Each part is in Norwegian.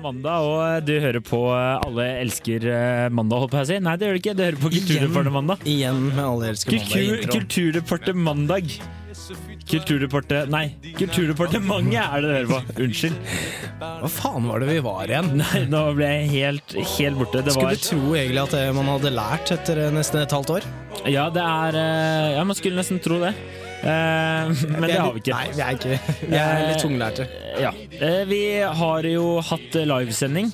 Mandag, og du hører på Alle elsker eh, mandag, holdt på å si. Nei, det gjør du ikke. Du hører på Kulturdepartementet. Igjen med Alle elsker mandag Kultur, Kulturreportet mandag. Kulturdepartementet Nei, Kulturdepartementet er det du hører på. Unnskyld. Hva faen var det vi var igjen? Nei, nå ble jeg helt, helt borte. Det var tro egentlig at det man hadde lært etter eh, nesten et halvt år. Ja, det er eh, Ja, man skulle nesten tro det. Eh, men det har vi ikke. Nei, vi er ikke Vi er litt tunglærte. Ja. Eh, Vi har jo hatt livesending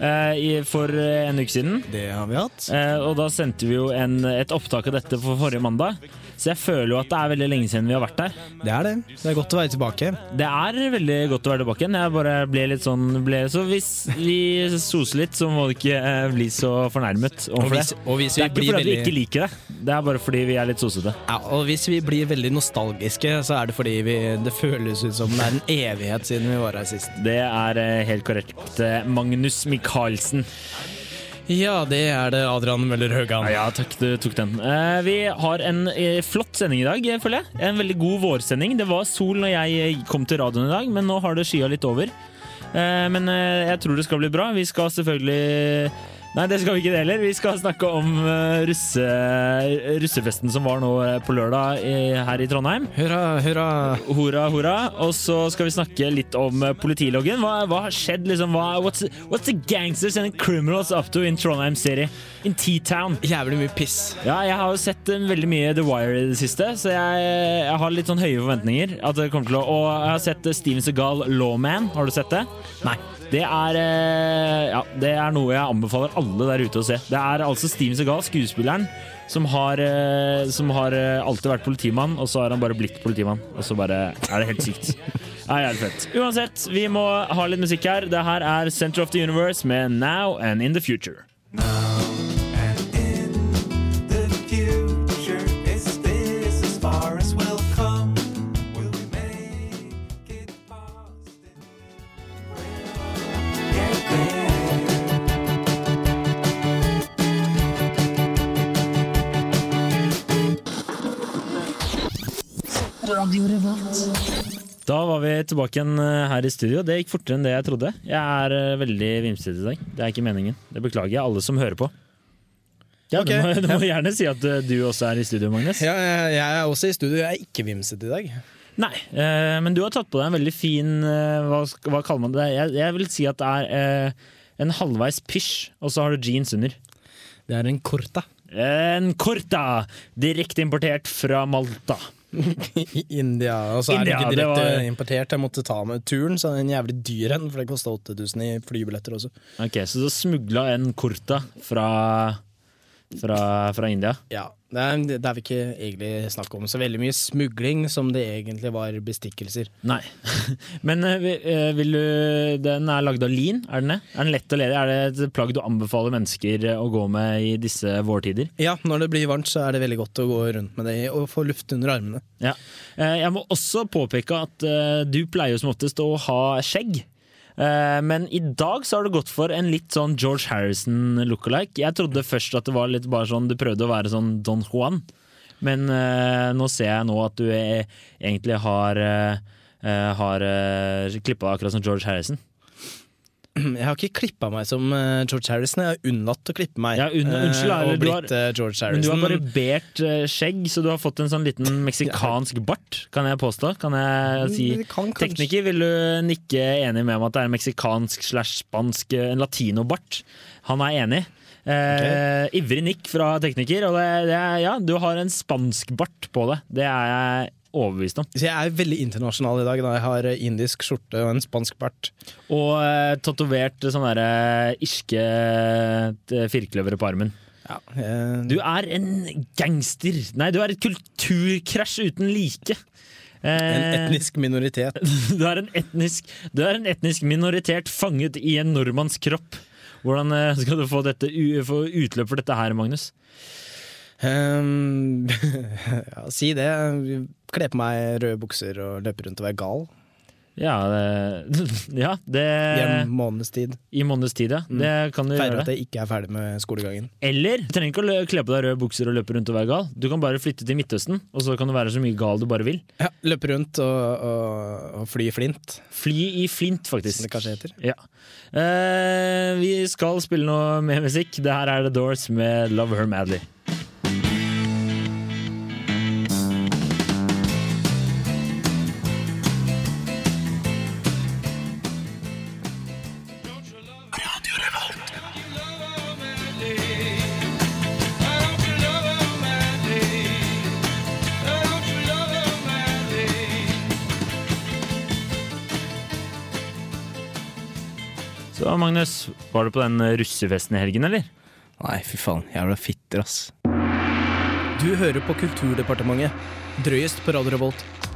eh, for eh, en uke siden. Det har vi hatt. Eh, Og da sendte vi jo en, et opptak av dette for forrige mandag. Så jeg føler jo at det er veldig lenge siden vi har vært der. Det er det. Det er godt å være tilbake. Det er veldig godt å være tilbake igjen. Jeg bare ble litt sånn ble, Så hvis vi soser litt, så må du ikke eh, bli så fornærmet overfor det. og hvis Det er ikke blir fordi at vi ikke liker det. Det er bare fordi vi er litt sosete. ja, og hvis vi blir veldig nostalgiske, så er det fordi vi, det føles ut som det er en evighet siden vi var her sist. Det er eh, helt korrekt. Eh, Magnus Michaelsen. Ja, det er det Adrian Møller Haugan. Ja, takk, du tok den. Eh, vi har en eh, flott sending i dag, eh, føler jeg. En veldig god vårsending. Det var sol når jeg kom til radioen i dag, men nå har det skya litt over. Men jeg tror det skal bli bra. Vi skal selvfølgelig Nei, det skal vi ikke det heller. Vi skal snakke om eh, russe, russefesten som var nå eh, på lørdag i, her i Trondheim. Hurra, hurra. Hurra, hurra. Og så skal vi snakke litt om eh, politiloggen. Hva, hva har skjedd? Liksom? Hva, what's, what's the gangsters and criminals up to in Trondheim City? In T-Town? Jævlig mye piss. Ja, jeg har jo sett veldig mye The Wire i det siste, så jeg, jeg har litt sånn høye forventninger. At det kommer til å, og jeg har sett Steven Segal Lawman. Har du sett det? Nei. Det er, eh, ja, det er noe jeg anbefaler alle der ute å se. Det er altså Steven Segal, skuespilleren, som har, eh, som har eh, alltid vært politimann, og så har han bare blitt politimann. Og så bare er det helt sykt. Er jævlig fett. Uansett, vi må ha litt musikk her. Det her er Center of the Universe med Now and In The Future. the Tilbake igjen eh, her i studio. Det gikk fortere enn det jeg trodde. Jeg er eh, veldig vimsete i dag. Det er ikke meningen. Det beklager jeg alle som hører på. Ja, okay. Du må, du må gjerne si at eh, du også er i studio, Magnus. Ja, jeg, er også i studio. Jeg er ikke vimsete i dag. Nei, men du har tatt på deg en veldig fin hva, hva kaller man det? Jeg, jeg vil si at det er en halvveis pysj, og så har du jeans under. Det er en korta En corta! Direkte importert fra Malta. India. Og så er det ikke det direkte var- importert. Jeg måtte ta med turen, så er en jævlig dyr en, for det kosta 8000 i flybilletter også. Ok, Så du smugla en kurta fra, fra, fra India? Ja, det er, det er vi ikke egentlig snakk om så veldig mye smugling som det egentlig var bestikkelser. Nei. Men eh, eh, vil du Den er lagd av lin, er den det? Er den lett og ledig? Er det et plagg du anbefaler mennesker eh, å gå med i disse vårtider? Ja, når det blir varmt, så er det veldig godt å gå rundt med det og få luft under armene. Ja. Jeg må også påpeke at du pleier som oftest å ha skjegg. Eh, Men i dag så har du gått for en litt sånn George Harrison lookalike. Jeg trodde først at det var litt bare sånn du prøvde å være sånn Don Juan, men eh, nå ser jeg nå at du er, egentlig har uh, har klippa akkurat som George Harrison. Jeg har ikke klippa meg som eh, George Harrison, jeg har unnlatt å klippe meg. Ja, unn- unnskyld, er, og blitt har- Harrison. George Men du har barbert eh, skjegg, så du har fått en sånn liten meksikansk bart, kan jeg påstå. Kan jeg si. Kan Tekniker, vil du nikke enig med meg at det er en meksikansk slash spansk, eh, en latinobart? Han er enig. Eh, Ivrig nikk fra tekniker. Og det, det er, ja, du har en spansk bart på det. Det er jeg overbevist om. Så jeg er veldig internasjonal i dag. Da. Jeg har eh, indisk skjorte og en spansk bart. Og eh, tatovert sånne der, eh, irske eh, firkløvere på armen. Ja, eh, Du er en gangster. Nei, du er et kulturkrasj uten like. en etnisk minoritet. du, er en etnisk, du er en etnisk minoritet fanget i en nordmanns kropp. Hvordan skal du få, dette, få utløp for dette her, Magnus? Um, ja, si det. Kle på meg røde bukser og løpe rundt og være gal. Ja, det, ja, det I en måneds tid. I måneds tid, ja. Det kan du Feirer gjøre. at jeg ikke er ferdig med skolegangen. Eller du trenger ikke å kle på deg røde bukser og løpe rundt og være gal. Du kan bare flytte til Midtøsten, og så kan du være så mye gal du bare vil. Ja, Løpe rundt og, og, og fly i flint, Fly i flint, faktisk. som det kanskje heter. Ja. Eh, vi skal spille noe mer musikk. Det her er The Doors med Love Her Madly. Magnus, var du på den russefesten i helgen, eller? Nei, fy faen. Jævla fitter, ass. Du hører på Kulturdepartementet. Drøyest på Radio Revolt.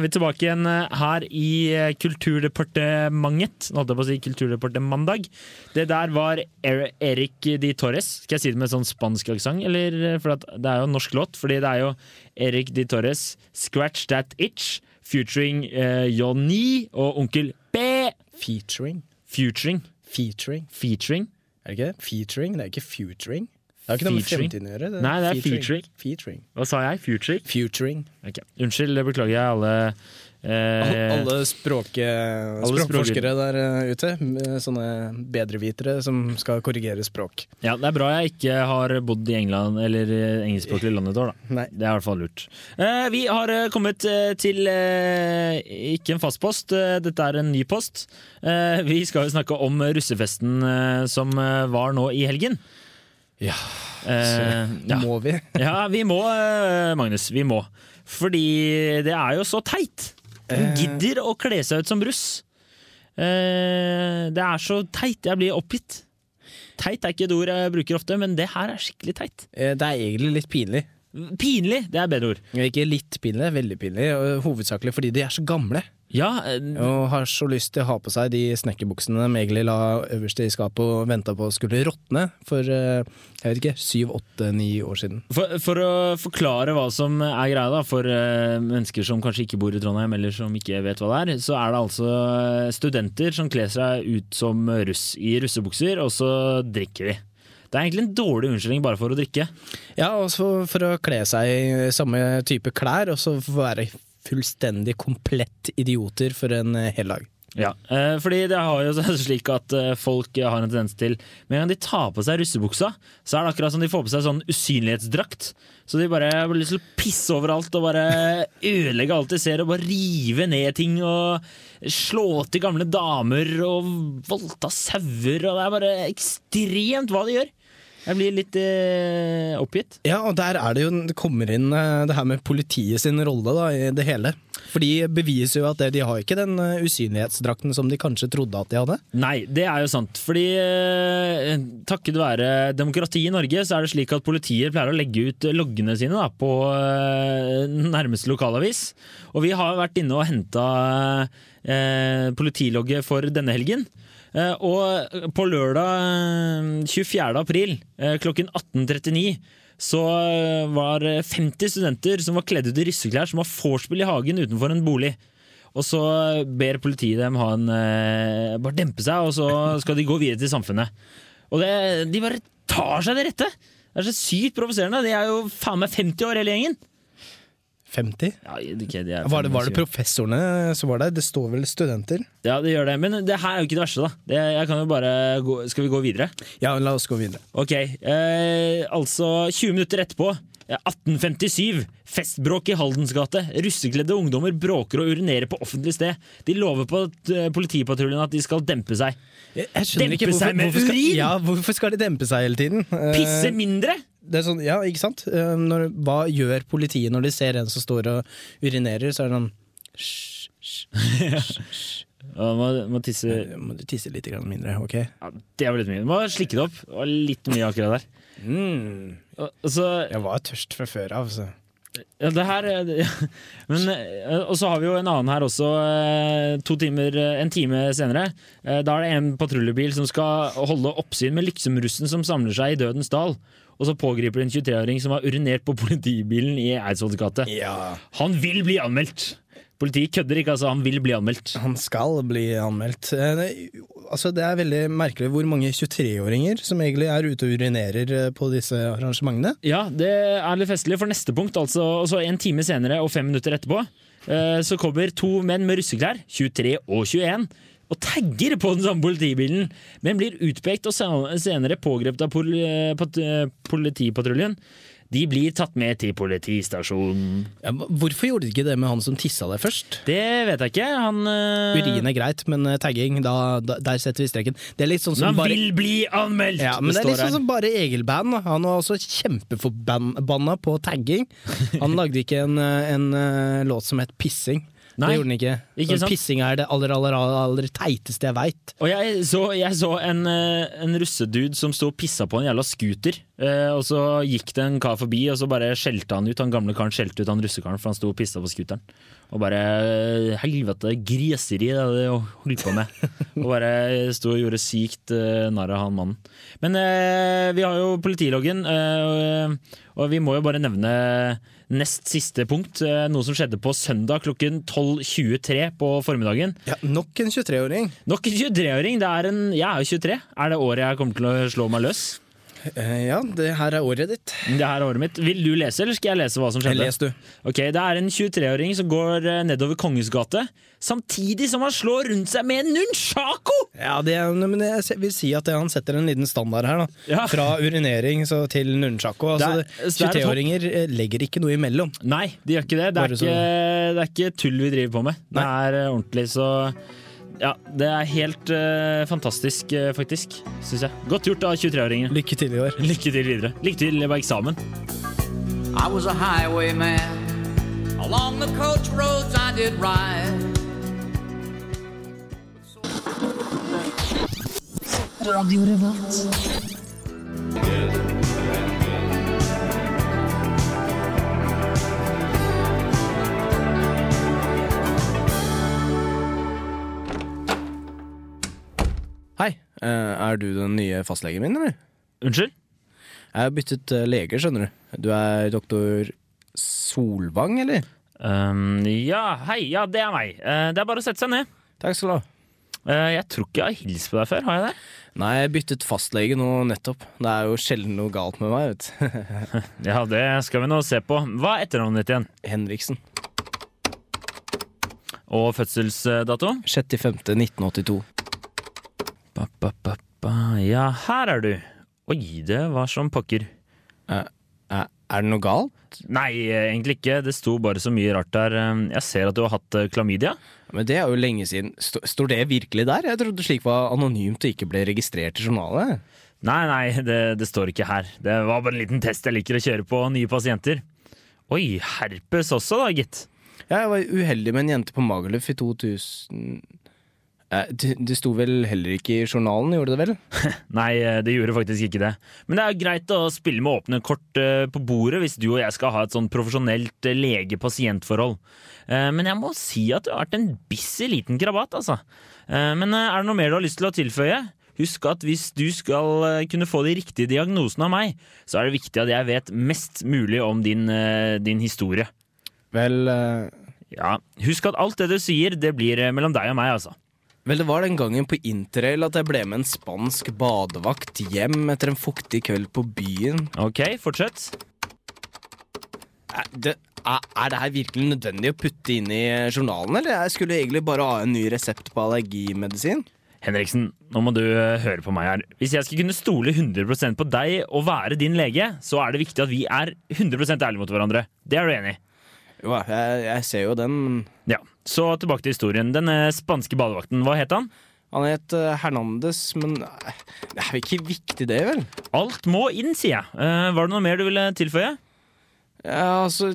Er vi tilbake igjen eh, her i eh, Kulturdepartementet. Nå holdt jeg på å si Kulturdepartementet. Det der var Er- Erik Di Torres. Skal jeg si det med sånn spansk aksent? Eller for at det er jo en norsk låt, fordi det er jo Erik Di Torres, 'Scratch That Itch', featuring eh, Johnny og Onkel B. Featuring. Featuring. Featuring. Featuring. Er det ikke det? Featuring? Det er ikke futuring. Det har ikke noe med fremtiden å gjøre. Det Nei, det er featuring. Featuring. Hva sa jeg? Futuring? Futuring. Okay. Unnskyld, beklager jeg alle eh, Alle språk, språkforskere der eh, ute, sånne bedrevitere som skal korrigere språk. Ja, det er bra jeg ikke har bodd i England eller i engelskspråklig land et år, da. Nei. Det er i hvert fall lurt. Eh, vi har eh, kommet eh, til eh, ikke en fast post, eh, dette er en ny post. Eh, vi skal jo snakke om russefesten eh, som eh, var nå i helgen. Ja, Eh, ja. må vi? ja, vi må, eh, Magnus. Vi må. Fordi det er jo så teit. Hun gidder å kle seg ut som russ. Eh, det er så teit. Jeg blir oppgitt. Teit er ikke et ord jeg bruker ofte, men det her er skikkelig teit. Eh, Det er egentlig litt pinlig. Pinlig, det er bedre ord. Ikke litt pinlig, veldig pinlig. Hovedsakelig fordi de er så gamle. Ja, eh, Og har så lyst til å ha på seg de snekkerbuksene egentlig la øverst i skapet og venta på skulle råtne for eh, jeg vet ikke, syv, åtte, ni år siden. for, for å forklare hva som er greia da, for eh, mennesker som kanskje ikke bor i Trondheim, eller som ikke vet hva det er, så er det altså studenter som kler seg ut som russ i russebukser, og så drikker de. Det er egentlig en dårlig unnskyldning bare for å drikke. Ja, og for, for å kle seg i samme type klær, og så være fullstendig komplett idioter for en eh, hel dag. Ja, eh, fordi det har jo slik at eh, folk har en tendens til Med en gang de tar på seg russebuksa, så er det akkurat som de får på seg sånn usynlighetsdrakt. Så de bare har lyst til å pisse overalt og bare ødelegge alt de ser, og bare rive ned ting og slå til gamle damer og voldta sauer, og det er bare ekstremt hva de gjør. Jeg blir litt eh, oppgitt. Ja, og der er det jo Det kommer inn eh, det her med politiet sin rolle da, i det hele. For de beviser jo at det, de har ikke den eh, usynlighetsdrakten som de kanskje trodde at de hadde. Nei, det er jo sant. Fordi eh, takket være demokrati i Norge, så er det slik at politiet pleier å legge ut loggene sine da, på eh, nærmeste lokalavis. Og vi har vært inne og henta eh, politilogget for denne helgen. Eh, og på lørdag eh, 24. april eh, klokken 18.39 så eh, var 50 studenter som var kledd ut i russeklær, som har vorspiel i hagen utenfor en bolig. Og så ber politiet dem ha en eh, bare dempe seg, og så skal de gå videre til samfunnet. Og det, de bare tar seg det rette! Det er så sykt provoserende. De er jo faen meg 50 år, hele gjengen! 50? Ja, okay, de Var det, var det professorene som var der? Det står vel studenter? Ja, det gjør det. Men det her er jo ikke det verste, da. Det, jeg kan jo bare gå, skal vi gå videre? Ja, la oss gå videre. Ok, eh, altså 20 minutter etterpå. eh, 1857. Festbråk i Haldens gate. Russekledde ungdommer bråker og urinerer på offentlig sted. De lover på eh, politipatruljen at de skal dempe seg. Jeg, jeg Dempe ikke hvorfor, seg med hvorfor, skal, urin? ja, hvorfor skal de dempe seg hele tiden? Eh, Pisse mindre! Det er sånn, ja, ikke sant? Eh, Når, hva gjør politiet når de ser en som står og urinerer? Så er det sånn «Hysj, hysj, hysj». Må, må tisse Må du tisse litt mindre, ok? ja, Det var litt mye. Må slikke det opp. Det var litt mye akkurat der. Mm. Så Jeg var tørst fra før av, så Ja, det her ja. Men, eh, Og så har vi jo en annen her også, eh, to timer, en time senere. Da er det en patruljebil som skal holde oppsyn med liksom-russen som samler seg i Dødens dal. Og så pågriper de en 23-åring som har urinert på politibilen i Eidsvolls. Ja. Han vil bli anmeldt! Politiet kødder ikke, altså. Han vil bli anmeldt. Han skal bli anmeldt. Eh, det- Altså, det er veldig merkelig hvor mange 23-åringer som egentlig er ute og urinerer eh, på disse arrangementene. Ja, det er litt festlig, for neste punkt, altså og så en time senere og fem minutter etterpå, eh, så kommer to menn med russeklær, 23 og 21, og tagger på den samme politibilen, men blir utpekt og senere pågrepet av pol pat politipatruljen. De blir tatt med til politistasjonen. Ja, hvorfor gjorde de ikke det med han som tissa der først? Det vet jeg ikke. Han uh... Urin er greit, men eh, tagging, da, da, der setter vi streken. Det er litt sånn som han bare vil bli anmeldt! ja, men det er litt sånn som bare Egil-band. Han var også kjempeforbanna på tagging. Han lagde ikke en, en, en eh, låt som het Pissing. Nei, det gjorde den ikke. ikke sånn? Pissing er det aller, aller, aller teiteste jeg veit. Og jeg så, jeg så en, eh, en russedude som sto og pissa på en jævla scooter. Eh, og så gikk det en kar forbi, og så bare skjelte han ut. Han gamle karen skjelte ut han russekaren, for han sto og pissa på scooteren. Og bare eh, Helvete, griseri, det er det du holdt på med. og bare sto og gjorde sykt eh, narr av han mannen. Men eh, vi har jo politiloggen, eh, og vi må jo bare nevne nest siste punkt. eh, noe som skjedde på søndag klokken 12.23 på formiddagen. Ja, nok en 23-åring. Nok en 23-åring. Det er en, jeg er jo 23. Er det året jeg kommer til å slå meg løs? Eh, ja, det her er året ditt. Det her er året mitt. Vil du lese, eller skal jeg lese hva som skjedde? Les du. Ok, Det er en 23-åring som går eh, nedover Kongens gate, samtidig som han slår rundt seg med en nunchako! Ja, det er, men jeg vil si at han setter en liten standard her. da Ja. Fra urinering så til nunchako. Altså, Det er- så er det 23-åringer eh, legger ikke noe imellom. Nei, de gjør ikke det. Det er ikke, det er ikke tull vi driver på med. Det er ordentlig, så ja, det er helt uh, fantastisk, uh, faktisk. Syns jeg. Godt gjort av 23-åringen. Lykke til i år. Lykke til videre. Lykke til på eksamen. I was a highwayman. Along the coach roads I did ride. Radio Revolt. Hei, eh, er du den nye fastlegen min, eller? Unnskyld? Jeg har byttet eh, lege, skjønner du. Du er doktor Solvang, eller? Um, ja, hei. Ja, det er meg. Eh, det er bare å sette seg ned. Takk skal du ha. Jeg tror ikke jeg har hilst på deg før, har jeg det? Nei, jeg byttet fastlege nå nettopp. Det er jo sjelden noe galt med meg, vet du. Ja, det skal vi nå se på. Hva er etternavnet ditt igjen? Henriksen. Og fødselsdato? 6.5.1982. Ba, ba, ba, ba. Ja, her er du. Oi, det var som pokker. Uh, uh, er det noe galt? Nei, egentlig ikke. Det sto bare så mye rart der. Jeg ser at du har hatt eh, klamydia. Men det er jo lenge siden. Står det virkelig der? Jeg trodde slik var anonymt og ikke ble registrert i journalet. Nei, nei, det, det står ikke her. Det var bare en liten test jeg liker å kjøre på nye pasienter. Oi, herpes også da, gitt. Jeg var uheldig med en jente på Magaluf i 2000 Eh, Det det sto vel heller ikke i journalen, gjorde det vel? Nei, eh, det gjorde faktisk ikke det. Men det er greit å spille med åpne kort eh, på bordet hvis du og jeg skal ha et sånn profesjonelt eh, lege-pasient-forhold. Eh, Men jeg må si at du har vært en busy liten krabat, altså. Eh, Men eh, er det noe mer du har lyst til å tilføye? Husk at hvis du skal eh, kunne få de riktige diagnosene av meg, så er det viktig at jeg vet mest mulig om din, eh, din historie. Vel, uh... Ja, Husk at alt det du sier, det blir eh, mellom deg og meg, altså. Vel, det var den gangen på interrail at jeg ble med en spansk badevakt hjem etter en fuktig kveld på byen. Ok, fortsett. Er det, er, er det her virkelig nødvendig å putte inn i journalen, eller? Jeg skulle egentlig bare ha en ny resept på allergimedisin. Henriksen, nå må du eh, høre på meg her. Hvis jeg skal kunne stole 100% på deg og være din lege, så er det viktig at vi er 100% ærlige mot hverandre. Det er du enig i? Jo, jeg, jeg ser jo den, Ja. Så tilbake til historien. Den eh, spanske badevakten, hva het han? han het eh, Hernandez, men eh, det er jo ikke viktig det, vel? Alt må inn, sier jeg. Var det noe mer du ville tilføye? Ja, altså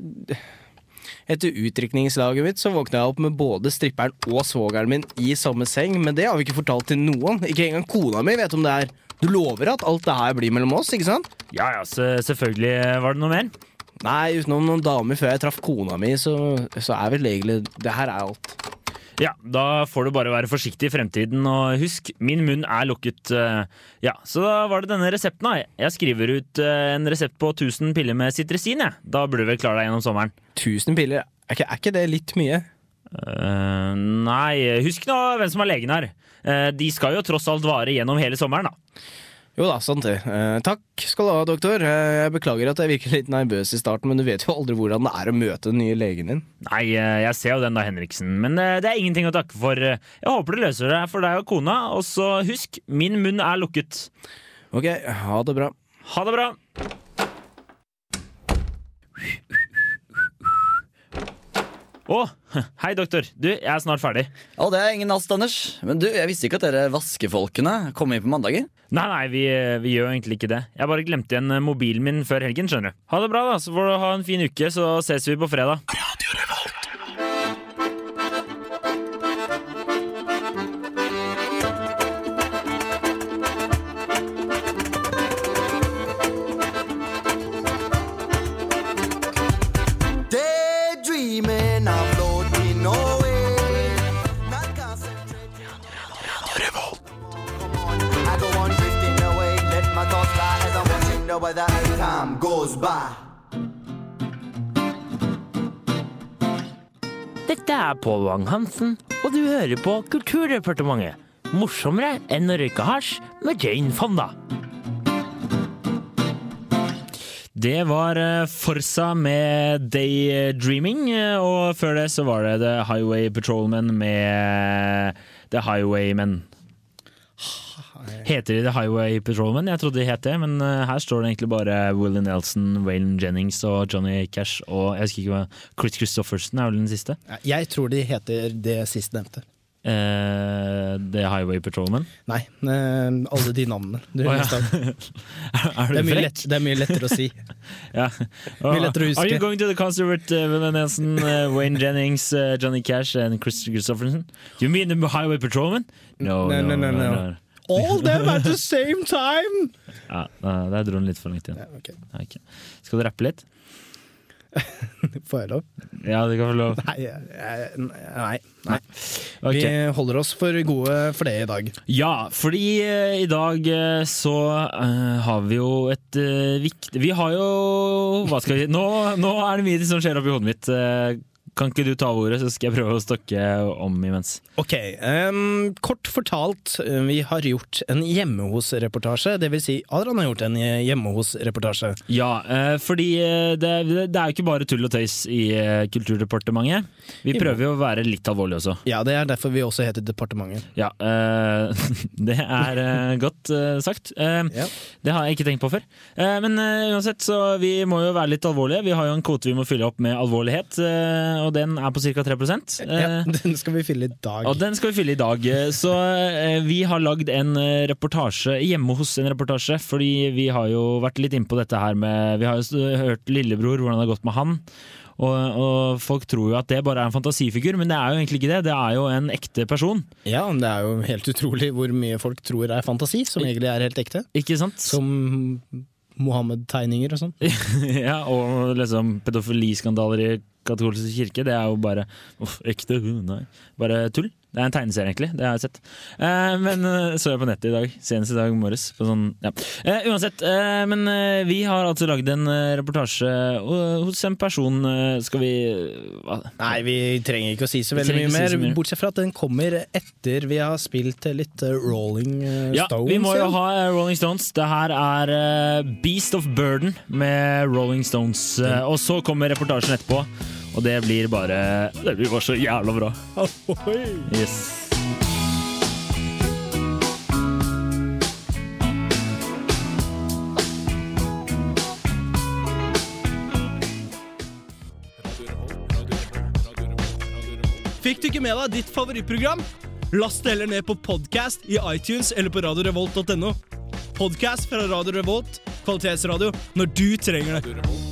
Etter utdrikningslaget mitt så våkna jeg opp med både stripperen og svogeren min i samme seng, men det har vi ikke fortalt til noen. Ikke engang kona mi vet om det er. Du lover at alt det her blir mellom oss, ikke sant? Ja ja, selvfølgelig var det noe mer. Nei, utenom noen damer før jeg traff kona mi, så, så er vel egentlig Det her er alt. Ja, da får du bare være forsiktig i fremtiden, og husk, min munn er lukket. eh, Ja, så da var det denne resepten, da. Jeg skriver ut eh, en resept på 1000 piller med sitresin, jeg. Da burde du vel klare deg gjennom sommeren. 1000 piller, er ikke, er ikke det litt mye? Uh, nei, husk nå hvem som er legen her. Uh, de skal jo tross alt vare gjennom hele sommeren, da. Jo da, sant det. Eh, takk skal du ha, doktor. Eh, jeg beklager at jeg virker litt nervøs i starten, men du vet jo aldri hvordan det er å møte den nye legen din. Nei, eh, jeg ser jo den da, Henriksen, men eh, det er ingenting å takke for. Jeg håper det løser det for deg og kona, og så husk, min munn er lukket. Ok, ha det bra. Ha det bra! Å, hei doktor. Du, jeg er snart ferdig. Ja, det er ingen last, Anders. Men du, jeg visste ikke at dere vaskefolkene kom inn på mandager. Nei, nei, vi, vi gjør egentlig ikke det. Jeg bare glemte igjen mobilen min før helgen, skjønner du. Ha det bra, da. Så får du ha en fin uke, så ses vi på fredag. Daydreaming, Watching the time goes by. Dette er Pål Wang-Hansen, og du hører på Kulturdepartementet. Morsommere enn å røyke hasj med Jane Fonda. Det var eh, Forsa med Daydreaming, eh, og før det så var det The Highway Patrolmen med The Highwaymen. Heter de The Highway Patrolmen? Jeg trodde de het det, men eh, her står det egentlig bare Willie Nelson, Waylon Jennings og Johnny Cash og jeg husker ikke hva Chris Christofferson er vel den siste. Jeg tror de heter det sistnevnte. Uh, The Highway Patrolmen. Nei, uh, alle de navnene. Du oh, ja. er. Er det, er lett, det er mye lettere å si. Ja. Mye lettere å huske. Are you going to the concert with uh, Nelson, Wayne Jennings, Johnny Cash and Chris Christofferson? You mean the Highway Patrolman? No, No, no, no, no. All them at the same time! Ja, der dro den litt for langt igjen. Ja, okay. Okay. Skal du rappe litt? Får jeg lov? Ja, du kan få lov. Nei, nei, nei. Okay. Vi holder oss for gode for det i dag. Ja, fordi uh, i dag eh, så uh, har vi jo et uh, viktig Vi har jo Hva skal vi nå, nå er det mye som skjer oppi hodet mitt. Kan ikke du ta ordet, så skal jeg prøve å stokke om imens. Ok, um, kort fortalt, eh, vi har gjort en hjemme hos-reportasje. Det vil si, Adrian har gjort en hjemme hos-reportasje. Ja, uh, fordi eh, det, det er jo ikke bare tull og tøys i Kulturdepartementet. Vi prøver jo å være litt alvorlige også. Ja, det er derfor vi også heter Departementet. Ja, uh, det er uh, godt sagt. Ja. Det har jeg ikke tenkt på før. Men uansett, så vi må jo være litt alvorlige. Vi har jo en kvote vi må fylle opp med alvorlighet, eh, og den er på ca. 3 Ja, eh, den skal vi fylle i dag. og den skal vi fylle i dag. Så eh, vi har lagd en eh, reportasje hjemme hos en reportasje, fordi vi har jo vært litt innpå dette her med Vi har jo hørt lillebror, hvordan det har gått med han. Og, og folk tror jo at det bare er en fantasifigur, men det er jo egentlig ikke det. Det er jo en ekte person. Ja, men det er jo helt utrolig hvor mye folk tror er fantasi, som egentlig er helt ekte. Ikke sant? Som Mohammed-tegninger og sånn. ja, og liksom pedofiliskandaler i katolsk kirke, det er jo bare uff, ekte, nei. Bare tull. Det er en tegneserie, egentlig. Det har jeg sett. Eh, men eh, så jeg på nettet i dag. Senest i dag morges. Sånn, ja. eh, uansett. Eh, men eh, vi har altså lagd en eh, reportasje hos en person Skal vi hva? Nei, vi trenger ikke å si så veldig mye mer. si mye. bortsett fra at den kommer etter vi har spilt litt Rolling Stones. Ja, vi må jo ha Rolling Stones. Det her er Beast of Burden med Rolling Stones. eh, og så kommer reportasjen etterpå, og det blir bare Det blir bare så jævla bra. Yes. Fikk du ikke med deg ditt favorittprogram? Last det heller ned på podcast i iTunes eller på radiorevolt.no. Podcast fra Radio Revolt, kvalitetsradio, når du trenger det.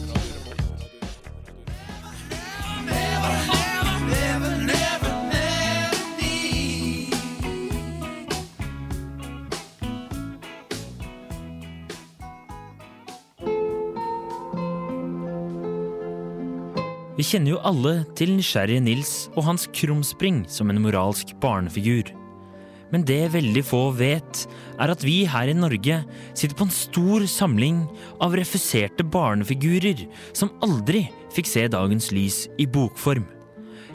Kjenner jo alle til nysgjerrige Nils og hans krumspring som en moralsk barnefigur. Men det veldig få vet, er at vi her i Norge sitter på en stor samling av refuserte barnefigurer som aldri fikk se dagens lys i bokform.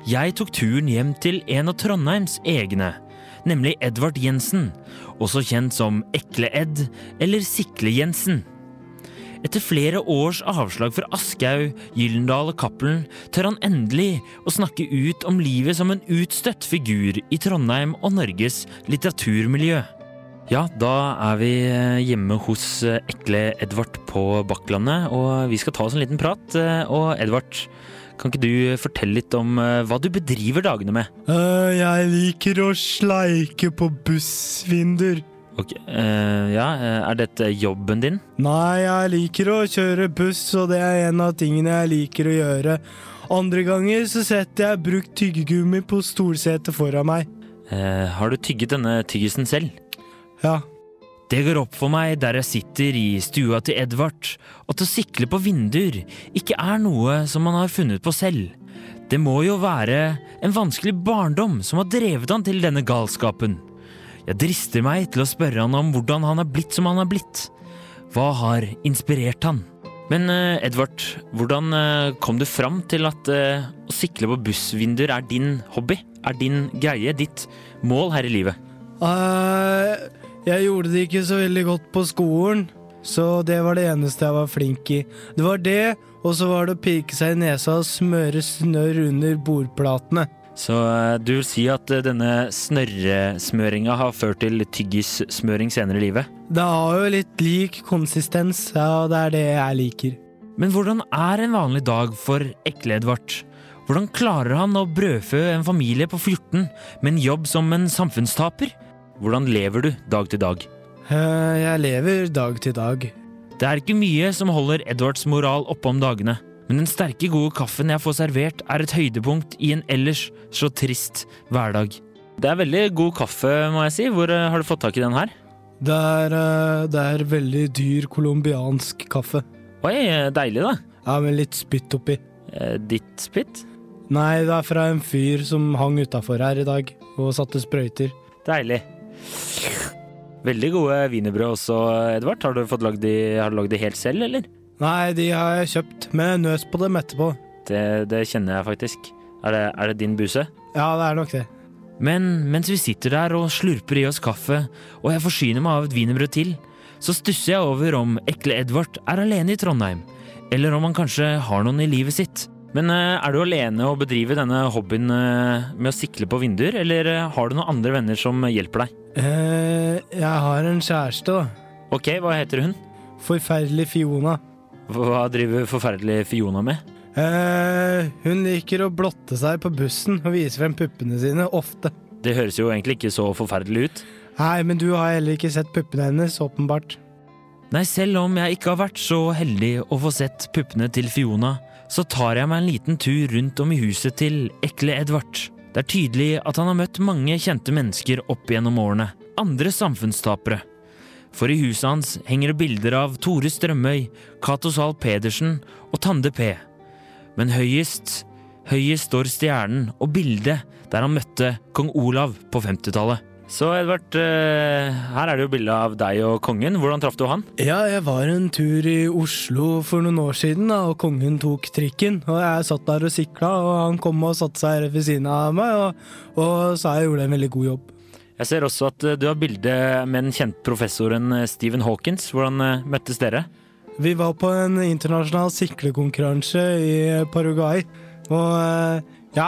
Jeg tok turen hjem til en av Trondheims egne, nemlig Edvard Jensen, også kjent som Ekle-Ed eller Sikle-Jensen. Etter flere års avslag fra Aschhaug, Gyllendal og Cappelen tør han endelig å snakke ut om livet som en utstøtt figur i Trondheim og Norges litteraturmiljø. Ja, da er vi hjemme hos eh, ekle Edvard på Bakklandet, og vi skal ta oss en liten prat. Eh, Og Edvard, kan ikke du fortelle litt om eh, hva du bedriver dagene med? Jeg liker å sleike på bussvinduer. Ok, uh, ja, eh, Er dette jobben din? Nei, jeg liker å kjøre buss, og det er en av tingene jeg liker å gjøre. Andre ganger så setter jeg brukt tyggegummi på stolsetet foran meg. Uh, har du tygget denne tyggisen selv? Ja. Det går opp for meg der jeg sitter i stua til Edvard, at å sikle på vinduer ikke er noe som man har funnet på selv. Det må jo være en vanskelig barndom som har drevet han til denne galskapen. Jeg drister meg til å spørre han om hvordan han er blitt som han er blitt. Hva har inspirert han? Men eh, Edvard, hvordan eh, kom du fram til at eh, å sikle på bussvinduer er din hobby? Er din greie, ditt mål her i livet? Jeg gjorde det ikke så veldig godt på skolen, så det var det eneste jeg var flink i. Det var det, og så var det å pirke seg i nesa og smøre snørr under bordplatene. Så eh, du vil si at eh, denne snørresmøringa har ført til tyggissmøring senere i livet? Det har jo litt lik konsistens, ja, det er det jeg liker. Men hvordan er en vanlig dag for Ekle-Edvard? Hvordan klarer han å brødfø en familie på 14 med en jobb som en samfunnstaper? Hvordan lever du dag til dag? Øh, jeg lever dag til dag. Det er ikke mye som holder Edvards moral oppe om dagene, men den sterke, gode kaffen jeg får servert, er et høydepunkt i en ellers så trist hverdag. Det er veldig god kaffe, må jeg si. Hvor eh, har du fått tak i den her? Det er, øh, det er veldig dyr colombiansk kaffe. Oi, eh, deilig, da. Ja, med litt spytt oppi. Eh, Ditt spytt? Nei, det er fra en fyr som hang utafor her i dag og satte sprøyter. Deilig. Veldig gode wienerbrød også, Edvard. Har du fått lagd de, har du lagd de helt selv, eller? Nei, de har jeg kjøpt, med nøs på dem etterpå. Det, det kjenner jeg faktisk. Er det, er det din buse? Ja, det er nok det. Men mens vi sitter der og slurper i oss kaffe, og jeg forsyner meg av et wienerbrød til, så stusser jeg over om ekle Edvard er alene i Trondheim, eller om han kanskje har noen i livet sitt. Men eh, er du alene og bedriver denne hobbyen eh, med å sikle på vinduer, eller eh, har du noen andre venner som hjelper deg? Eh, jeg har en kjæreste, da. Ok, hva heter hun? Forferdelig Fiona. Hva driver forferdelig Fiona med? Eh, hun liker å blotte seg på bussen og vise frem puppene sine, ofte. Det høres jo egentlig ikke så forferdelig ut. Nei, men du har heller ikke sett puppene hennes, åpenbart. Nei, selv om jeg ikke har vært så heldig å få sett puppene til Fiona, så tar jeg meg en liten tur rundt om i huset til ekle Edvard. Det er tydelig at han har møtt mange kjente mennesker opp gjennom årene, andre samfunnstapere. For i huset hans henger det bilder av Tore Strømøy, Cato Zahl Pedersen og Tande P. Men høyest, høyest står stjernen og bildet der han møtte kong Olav på 50-tallet. Så Edvard, eh, her er det jo bilde av deg og kongen. Hvordan traff du han? Ja, jeg var en tur i Oslo for noen år siden, og kongen tok trikken. Og jeg satt der og sikla, og han kom og satte seg ved siden av meg, og, og sa jeg gjorde en veldig god jobb. Jeg ser også at eh, du har bilde med den kjente professoren eh, Stephen Hawkins. Hvordan eh, møttes dere? Vi var på en internasjonal siklekonkurranse i Paraguay, og ja,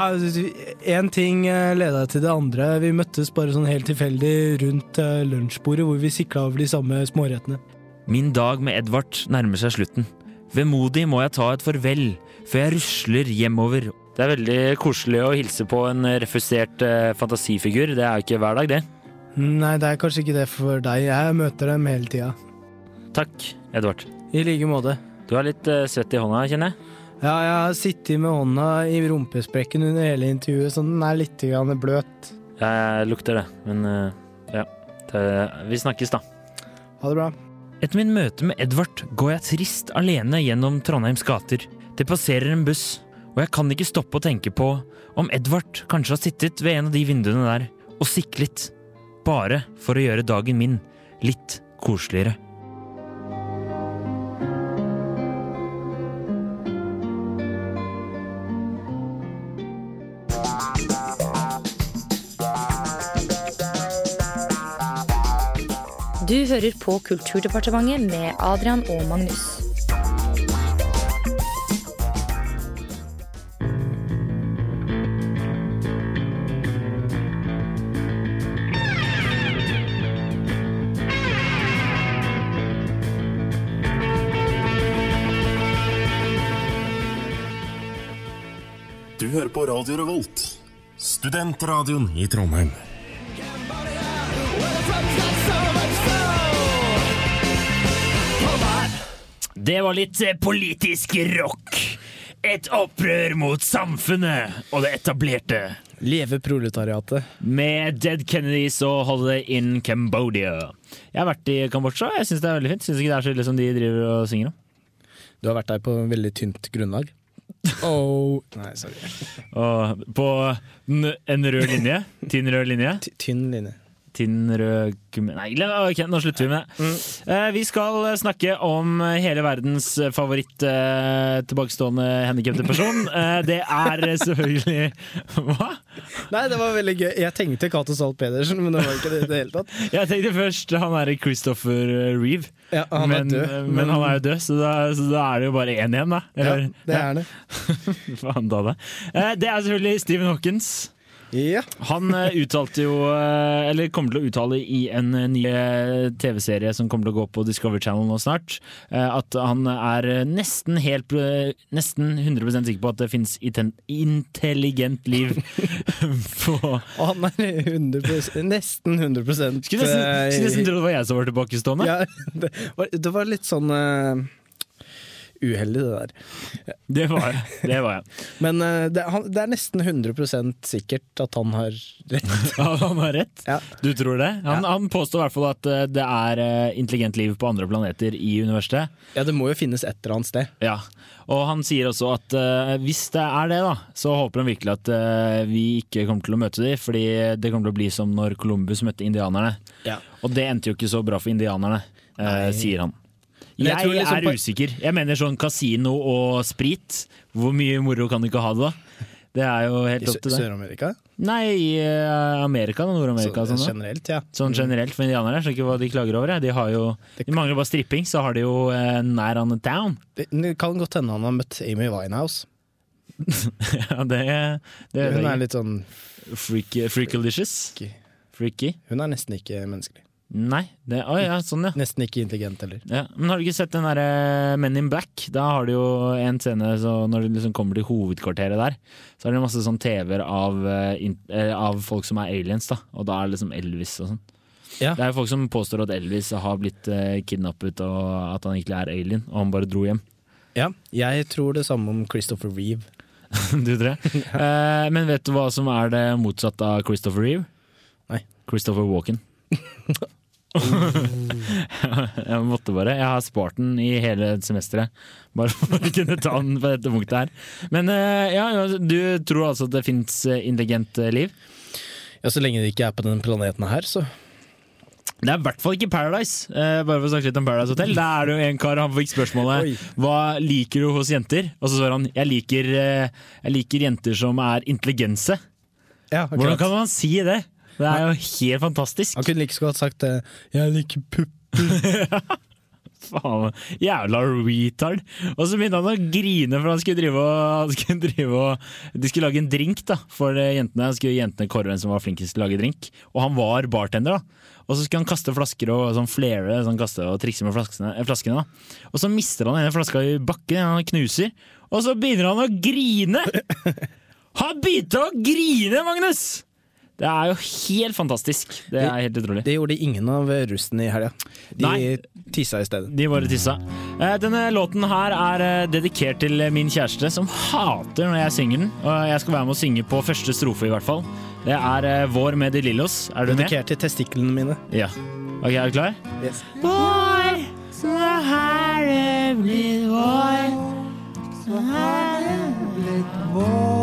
én ting leda til det andre. Vi møttes bare sånn helt tilfeldig rundt lunsjbordet, hvor vi sikla over de samme smårettene. Min dag med Edvard nærmer seg slutten. Vemodig må jeg ta et farvel før jeg rusler hjemover. Det er veldig koselig å hilse på en refusert eh, fantasifigur. Det er jo ikke hver dag, det. Nei, det er kanskje ikke det for deg. Jeg møter dem hele tida. Takk, Edvard. I like måte. Du er litt eh, svett i hånda, kjenner jeg. Ja, jeg har sittet med hånda i rumpesprekken under hele intervjuet, så den er litt bløt. Jeg lukter det, men eh, ja. Vi snakkes, da. Ha det bra. Etter min møte med Edvard går jeg trist alene gjennom Trondheims gater. Det passerer en buss, og jeg kan ikke stoppe å tenke på om Edvard kanskje har sittet ved en av de vinduene der og siklet, bare for å gjøre dagen min litt koseligere. Du hører på Kulturdepartementet med Adrian og Magnus. På Radio Revolt, studentradioen i Trondheim. Det var litt eh, politisk rock. Et opprør mot samfunnet og det etablerte. Leve proletariatet. Med Dead Kennedys og Holiday in Cambodia. Jeg har vært i Kambodsja. Jeg syns det er veldig fint. Syns ikke det er så ille som de driver og synger om. Du har vært der på veldig tynt grunnlag. Oh. Nei, sorry. Og på en rød linje. Tynn rød linje. T Tynn linje. Rød kumme... Nei, okay, nå slutter vi med det. Eh, vi skal snakke om hele verdens favoritt uh, tilbakestående handikappede person. Uh, det er selvfølgelig Hva? Nei, det var veldig gøy. Jeg tenkte Cato Zahl Pedersen, men det var ikke det i det hele tatt. Jeg tenkte først han er Christopher Reeve. Ja, han men, er død. men han er jo død, så da, så da er det jo bare én igjen, da. Ja, det er det. Faen ta det. Eh, Det er selvfølgelig Stephen Hawkins. Ja. Han eh, uttalte jo, eh, eller kommer til å uttale i en eh, ny TV-serie som kommer til å gå på Discovery Channel nå snart, at han er nesten helt Nesten 100% sikker på at det fins intelligent liv på Og han er 100 nesten 100 Skulle nesten, skulle nesten tro det var jeg som var tilbakestående. ja, det, var, det var litt sånn uheldig, det der. Det var jeg. Det var jeg. Men uh, det, han, det er nesten 100% sikkert at han har rett. Ja, han har rett. Ja. Du tror det? Han, han påstår i hvert fall at eh, det er eh, intelligent liv på andre planeter i universet. Ja, det må jo finnes et eller annet sted. Ja, og han sier også at hvis det er det, da, så håper han virkelig at vi ikke kommer til å møte dem, fordi det kommer til å bli som når Columbus møtte indianerne. Ja. Og det endte jo ikke så bra for indianerne, sier han. Men jeg Jeg, tror liksom er usikker. Jeg mener sånn kasino og sprit. Hvor mye moro kan du ikke ha det, da? Det er jo helt opp til til det. Sør-Amerika. Nei, i eh, Amerika og Nord-Amerika. Så, sånn, generelt, ja. Sånn generelt for indianere. Jeg skjønner ikke hva de klager over. De, har jo, de mangler bare stripping, så har de jo eh, nær on the town. Det, det kan godt hende han har møtt Amy Winehouse. Ja, det, det Hun er litt sånn freaky, freakalicious. Freaky. Freaky? Hun er nesten ikke menneskelig. Nei. Det, å ja, sånn ja. Nesten ikke intelligent heller. ja. Men har du ikke sett den derre Men in Black? Da har du jo en scene så når du liksom kommer til hovedkvarteret der, så er det masse sånn TV-er av, eh, eh, av folk som er aliens, da. Og da er det liksom Elvis og sånn. Ja. Det er jo folk som påstår at Elvis har blitt kidnappet og at han egentlig er alien, og han bare dro hjem. Ja, jeg tror det samme om Christopher Reeve. du tror det? Eh, men vet du hva som er det motsatte av Christopher Reeve? Nei. Christopher Walken. jeg måtte bare. Jeg har spart den i hele semesteret. Bare for å kunne ta den på dette punktet her. Men eh, ja, du tror altså at det fins intelligent eh, liv? Ja, Så lenge det ikke er på denne planeten her, så Det er i hvert fall ikke Paradise. Eh, bare for å snakke litt om Paradise Hotel. Der er det jo en kar han fikk spørsmålet Oi. Hva liker du hos jenter? Og så svarer han jeg liker, eh, jeg liker jenter som er intelligense. ja, Hvordan kan man si det? Det er jo helt fantastisk. Han kunne like så godt sagt det. Jeg liker pupper'. Faen, jævla retard. Og så begynte han å grine, for han skulle drive og, han skulle drive og De skulle lage en drink da, for eh, jentene. Han skulle jentene kåre hvem som var flinkest til å lage drink. Og han var bartender, da. Og så skulle han kaste flasker og sånn flere sånn kaste og trikse med flaskene. eh, flaskene da. Og så mister han ene flaska i bakken, han knuser. Og så begynner han å grine! Han begynte å grine, Magnus! Det er jo helt fantastisk. Det er helt utrolig. Det gjorde ingen av russene i helga. De Nei. tissa i stedet. De bare tissa. Eh, Denne låten her er eh, dedikert til min kjæreste, som hater når jeg synger den. Og jeg skal være med å synge på første strofe, i hvert fall. Det er eh, Vår med de Lillos. Er du med? Dedikert til testiklene mine. Ja. Ok, er du klar? Yes. Vår, så her det blitt vår. Så her det blitt vår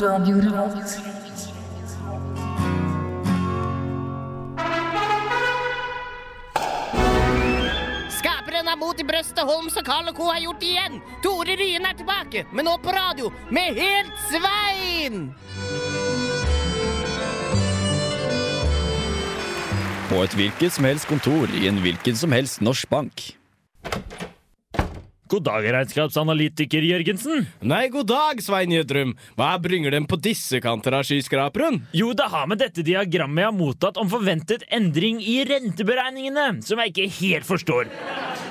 Radio Revolt. Skaperen av Mot i brøstet, Holms og Carl og Co. har gjort det igjen. Tore Ryen er tilbake, men nå på radio, med Helt Svein! På et hvilket som helst kontor i en hvilken som helst norsk bank. God dag, regnskapsanalytiker Jørgensen. Nei, god dag, Svein Gjødrum. Hva bringer dem på disse kanter av skyskraperen? Jo, det har med dette diagrammet jeg har mottatt om forventet endring i renteberegningene, som jeg ikke helt forstår.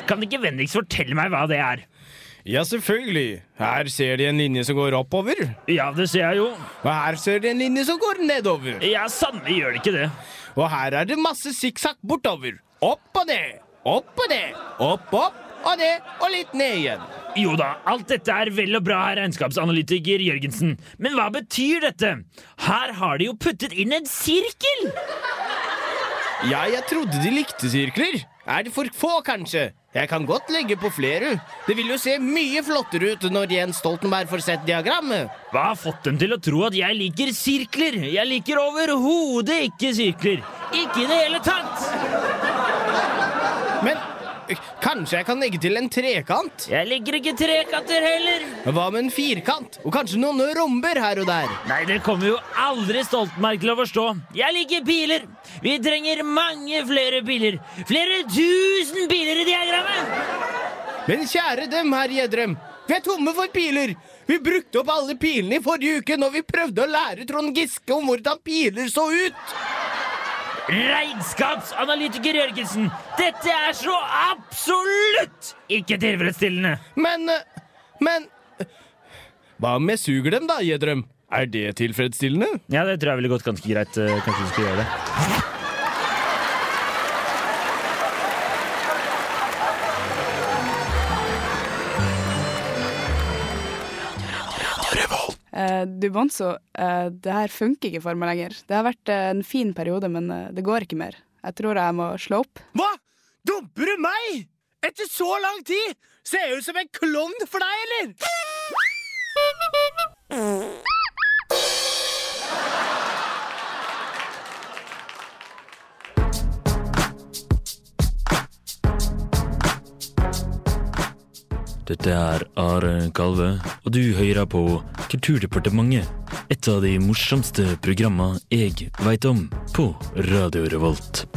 Kan ikke vennligst fortelle meg hva det er? Ja, selvfølgelig. Her ser de en linje som går oppover. Ja, det ser jeg jo. Og her ser de en linje som går nedover. Ja, sannelig gjør det ikke det. Og her er det masse sikksakk bortover. Opp og ned, opp og ned, opp, opp og ned, og litt ned igjen. Jo da, alt dette er vel og bra, herr regnskapsanalytiker Jørgensen. Men hva betyr dette? Her har de jo puttet inn en sirkel! Ja, jeg trodde de likte sirkler. Er det for få, kanskje? Jeg kan godt legge på flere. Det vil jo se mye flottere ut når Jens Stoltenberg får sett diagrammet. Hva har fått dem til å tro at jeg liker sirkler? Jeg liker overhodet ikke sirkler. Ikke i det hele tatt! Men kanskje jeg kan legge til en trekant? Jeg liker ikke trekanter heller. Hva med en firkant? Og kanskje noen romber her og der? Nei, det kommer jo aldri Stoltenberg til å forstå. Jeg liker piler. Vi trenger mange flere piler. Flere tusen piler i diagrammet. Men kjære dem, herr Gjedrem. Vi er tomme for piler. Vi brukte opp alle pilene i forrige uke når vi prøvde å lære Trond Giske om hvordan piler så ut. Regnskapsanalytiker Jørgensen, dette er så absolutt ikke tilfredsstillende. Men øh, Men Hva Hva med suger dem, da, Gjedrem? Er det tilfredsstillende? Ja, det tror jeg ville gått ganske greit. eh, Kanskje du skulle gjøre det. Eh, du Bonzo, eh, det her funker ikke for meg lenger. Det har vært eh, en fin periode, men eh, det går ikke mer. Jeg tror jeg må slå opp. Hva? Dumper du meg? Etter så lang tid? Ser jeg ut som en klovn for deg, eller? Dette er Are Kalve, og du hører på Kulturdepartementet. Et av de morsomste programma jeg veit om på Radio Revolt.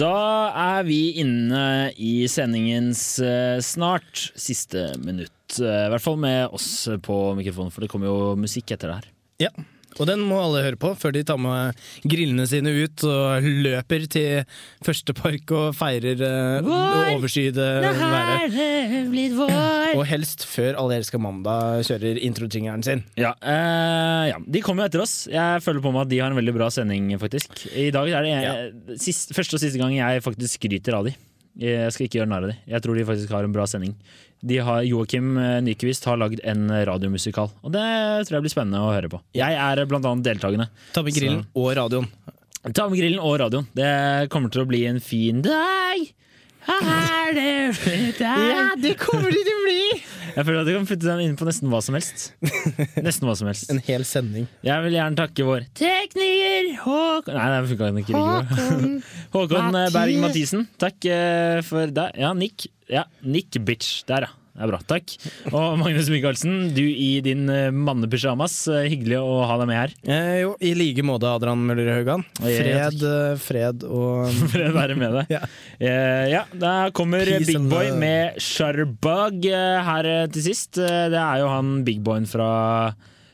Da er vi inne i sendingens eh, snart siste minutt. Eh, I hvert fall med oss på mikrofonen, for det kommer jo musikk etter det her. Ja, og den må alle høre på før de tar med grillene sine ut og løper til første park og feirer uh, Vår! overskyede været. Og helst før Alle elsker mandag kjører introtingeren sin. Ja, eh, ja, de kommer jo etter oss. Jeg føler på meg at de har en veldig bra sending, faktisk. I dag er det eh, sist, første og siste gang jeg faktisk skryter av de. Jeg skal ikke gjøre narr av de. Jeg tror de faktisk har en bra sending. De har, Joakim eh, Nyquist har lagd en radiomusikal, og det tror jeg blir spennende å høre på. Jeg er blant annet deltakende. Ta med grillen og radioen. Ta med grillen og radioen. Det kommer til å bli en fin dag. Er det fint? Ja, det kommer det til å bli! Jeg føler at du kan putte den inn på nesten hva som helst. Nesten hva som helst. En hel sending. Jeg vil gjerne takke vår tekniker Håkon Nei, det funka ikke. Håkon, Håkon eh, Berg Mathisen. Takk eh, for deg. Ja, Nick. Ja, Nick Bitch. Der, ja. Det er bra. Takk. Og Magnus Michaelsen, du i din eh, mannepysjamas. Eh, Hyggelig å ha deg med her. Eh, jo, I like måte, Adrian Møller Haugan. Fred, eh, fred og Fred være med deg. Ja. Eh, ja, da kommer Peace Big Boy med Shutterbug her til sist. Det er jo han Big Boyen fra,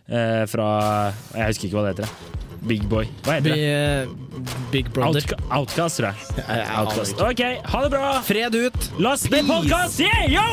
eh, fra Jeg husker ikke hva det heter. Big Boy. Hva heter det? eh, Big Brother. Outka Outcast, tror jeg. Outcast. Ok, ha det bra! Fred ut! La oss spille podkast! Yeah, yo!